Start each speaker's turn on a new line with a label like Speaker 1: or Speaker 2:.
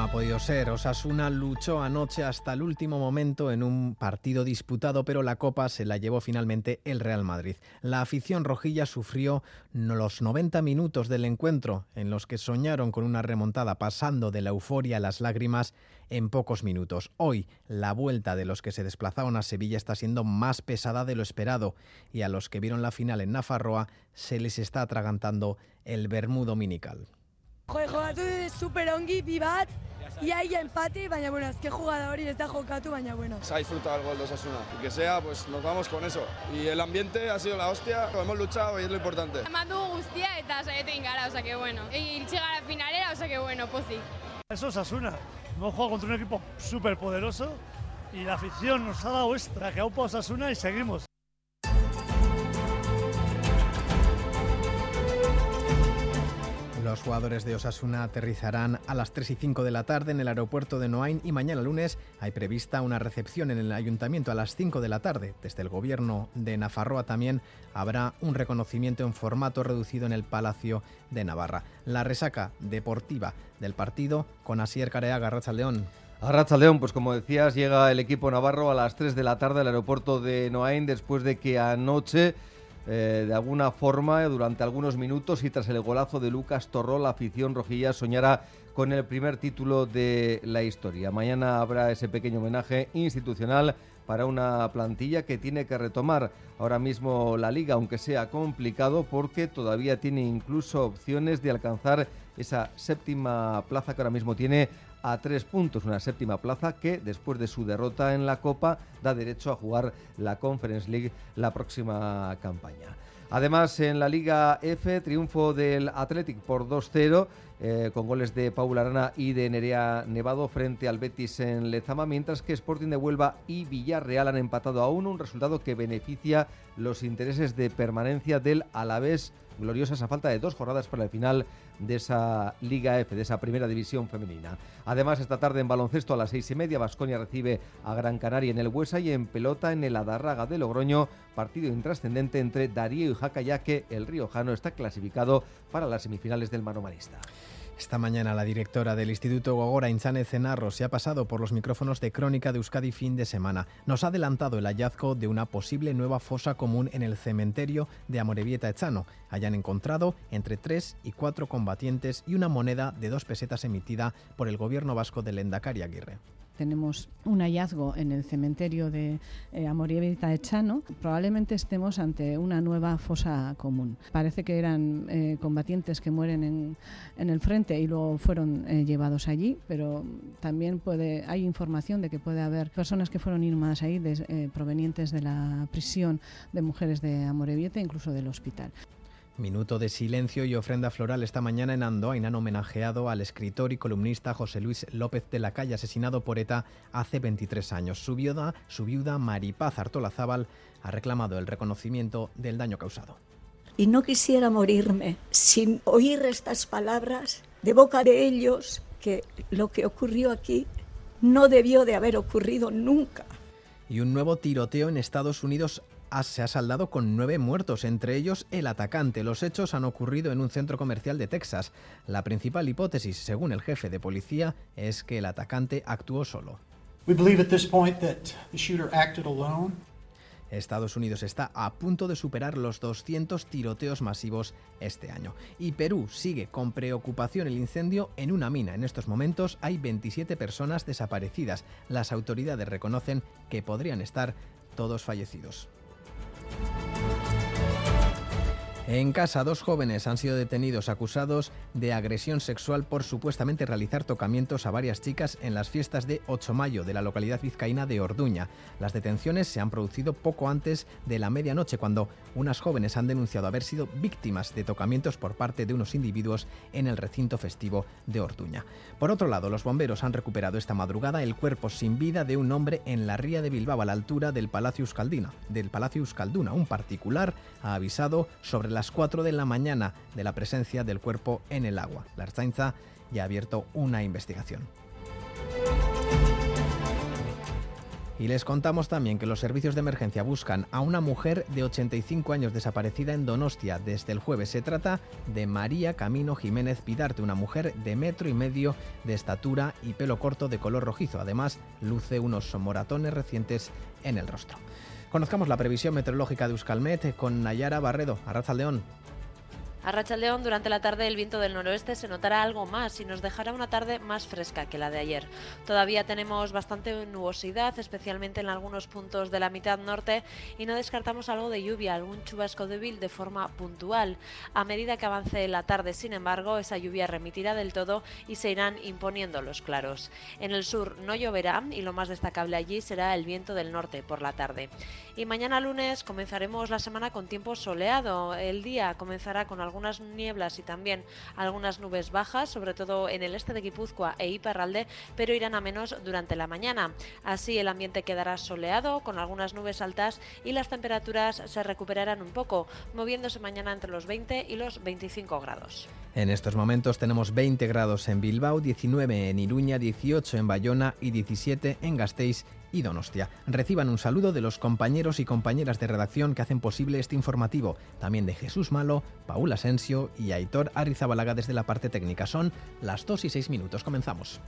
Speaker 1: Ha podido ser. Osasuna luchó anoche hasta el último momento en un partido disputado, pero la copa se la llevó finalmente el Real Madrid. La afición rojilla sufrió los 90 minutos del encuentro en los que soñaron con una remontada pasando de la euforia a las lágrimas en pocos minutos. Hoy la vuelta de los que se desplazaron a Sevilla está siendo más pesada de lo esperado y a los que vieron la final en Nafarroa se les está atragantando el Bermú dominical.
Speaker 2: Iaia empate, baina bueno, azke jugada hori ez da jokatu, baina bueno.
Speaker 3: Se ha disfrutado el gol de Osasuna. Y que sea, pues nos vamos con eso. Y el ambiente ha sido la hostia, hemos luchado y es lo importante.
Speaker 4: Eman dugu guztia eta saiatu egin gara, osea que bueno. Iritsi gara finalera, osea que bueno, pozik.
Speaker 5: Es Osasuna. Hemos jugado contra un equipo súper poderoso y la afición nos ha dado extra, que aupa Osasuna y seguimos.
Speaker 1: Los jugadores de Osasuna aterrizarán a las 3 y 5 de la tarde en el aeropuerto de Noain y mañana lunes hay prevista una recepción en el ayuntamiento a las 5 de la tarde. Desde el gobierno de Nafarroa también habrá un reconocimiento en formato reducido en el Palacio de Navarra. La resaca deportiva del partido con Asier Careaga, Racha León.
Speaker 6: A León, pues como decías, llega el equipo navarro a las 3 de la tarde al aeropuerto de Noain después de que anoche eh, de alguna forma durante algunos minutos y tras el golazo de Lucas Torró, la afición rojilla soñará con el primer título de la historia. Mañana habrá ese pequeño homenaje institucional para una plantilla que tiene que retomar ahora mismo la liga, aunque sea complicado porque todavía tiene incluso opciones de alcanzar esa séptima plaza que ahora mismo tiene a tres puntos, una séptima plaza que después de su derrota en la Copa da derecho a jugar la Conference League la próxima campaña. Además, en la Liga F, triunfo del Athletic por 2-0, eh, con goles de Paul Arana y de Nerea Nevado frente al Betis en Lezama, mientras que Sporting de Huelva y Villarreal han empatado a uno, un resultado que beneficia los intereses de permanencia del Alavés gloriosas a falta de dos jornadas para el final de esa Liga F, de esa primera división femenina. Además, esta tarde en baloncesto a las seis y media, Vasconia recibe a Gran Canaria en el Huesa y en pelota en el Adarraga de Logroño, partido intrascendente entre Darío y Jaca, ya que el riojano está clasificado para las semifinales del manomanista.
Speaker 1: Esta mañana la directora del Instituto Gogora, Inchane Cenarro, se ha pasado por los micrófonos de Crónica de Euskadi fin de semana. Nos ha adelantado el hallazgo de una posible nueva fosa común en el cementerio de Amorebieta Echano. Hayan encontrado entre tres y cuatro combatientes y una moneda de dos pesetas emitida por el gobierno vasco de Lendakari Aguirre
Speaker 7: tenemos un hallazgo en el cementerio de eh, Amorebieta Echano, probablemente estemos ante una nueva fosa común. Parece que eran eh, combatientes que mueren en, el frente y luego fueron eh, llevados allí, pero también hay información de que puede haber personas que fueron inhumadas ahí de, eh, provenientes de la prisión de mujeres de Amorebieta, incluso del hospital.
Speaker 1: Minuto de silencio y ofrenda floral esta mañana en Andoain han homenajeado al escritor y columnista José Luis López de la Calle, asesinado por ETA hace 23 años. Su viuda, su viuda Maripaz Artolazábal, ha reclamado el reconocimiento del daño causado.
Speaker 8: Y no quisiera morirme sin oír estas palabras de boca de ellos, que lo que ocurrió aquí no debió de haber ocurrido nunca.
Speaker 1: Y un nuevo tiroteo en Estados Unidos se ha saldado con nueve muertos, entre ellos el atacante. Los hechos han ocurrido en un centro comercial de Texas. La principal hipótesis, según el jefe de policía, es que el atacante actuó solo. Estados Unidos está a punto de superar los 200 tiroteos masivos este año. Y Perú sigue con preocupación el incendio en una mina. En estos momentos hay 27 personas desaparecidas. Las autoridades reconocen que podrían estar todos fallecidos. En casa, dos jóvenes han sido detenidos acusados de agresión sexual por supuestamente realizar tocamientos a varias chicas en las fiestas de 8 mayo de la localidad vizcaína de Orduña. Las detenciones se han producido poco antes de la medianoche, cuando unas jóvenes han denunciado haber sido víctimas de tocamientos por parte de unos individuos en el recinto festivo de Orduña. Por otro lado, los bomberos han recuperado esta madrugada el cuerpo sin vida de un hombre en la ría de Bilbao, a la altura del Palacio Euskaldina. Un particular ha avisado sobre la las 4 de la mañana de la presencia del cuerpo en el agua. La Arzainza ya ha abierto una investigación. Y les contamos también que los servicios de emergencia buscan a una mujer de 85 años desaparecida en Donostia desde el jueves. Se trata de María Camino Jiménez Pidarte, una mujer de metro y medio de estatura y pelo corto de color rojizo. Además, luce unos moratones recientes en el rostro. Conozcamos la previsión meteorológica de Euskalmet con Nayara Barredo, Arrazaldeón.
Speaker 9: A Rachaldeón, durante la tarde el viento del noroeste se notará algo más y nos dejará una tarde más fresca que la de ayer. Todavía tenemos bastante nubosidad, especialmente en algunos puntos de la mitad norte, y no descartamos algo de lluvia, algún chubasco débil de forma puntual. A medida que avance la tarde, sin embargo, esa lluvia remitirá del todo y se irán imponiendo los claros. En el sur no lloverá y lo más destacable allí será el viento del norte por la tarde. Y mañana lunes comenzaremos la semana con tiempo soleado. El día comenzará con algunas nieblas y también algunas nubes bajas, sobre todo en el este de Guipúzcoa e Iparralde, pero irán a menos durante la mañana. Así el ambiente quedará soleado, con algunas nubes altas y las temperaturas se recuperarán un poco, moviéndose mañana entre los 20 y los 25 grados.
Speaker 1: En estos momentos tenemos 20 grados en Bilbao, 19 en Iruña, 18 en Bayona y 17 en Gasteiz y Donostia. Reciban un saludo de los compañeros y compañeras de redacción que hacen posible este informativo, también de Jesús Malo, Paul Asensio y Aitor Arizabalaga desde la parte técnica. Son las 2 y 6 minutos. Comenzamos.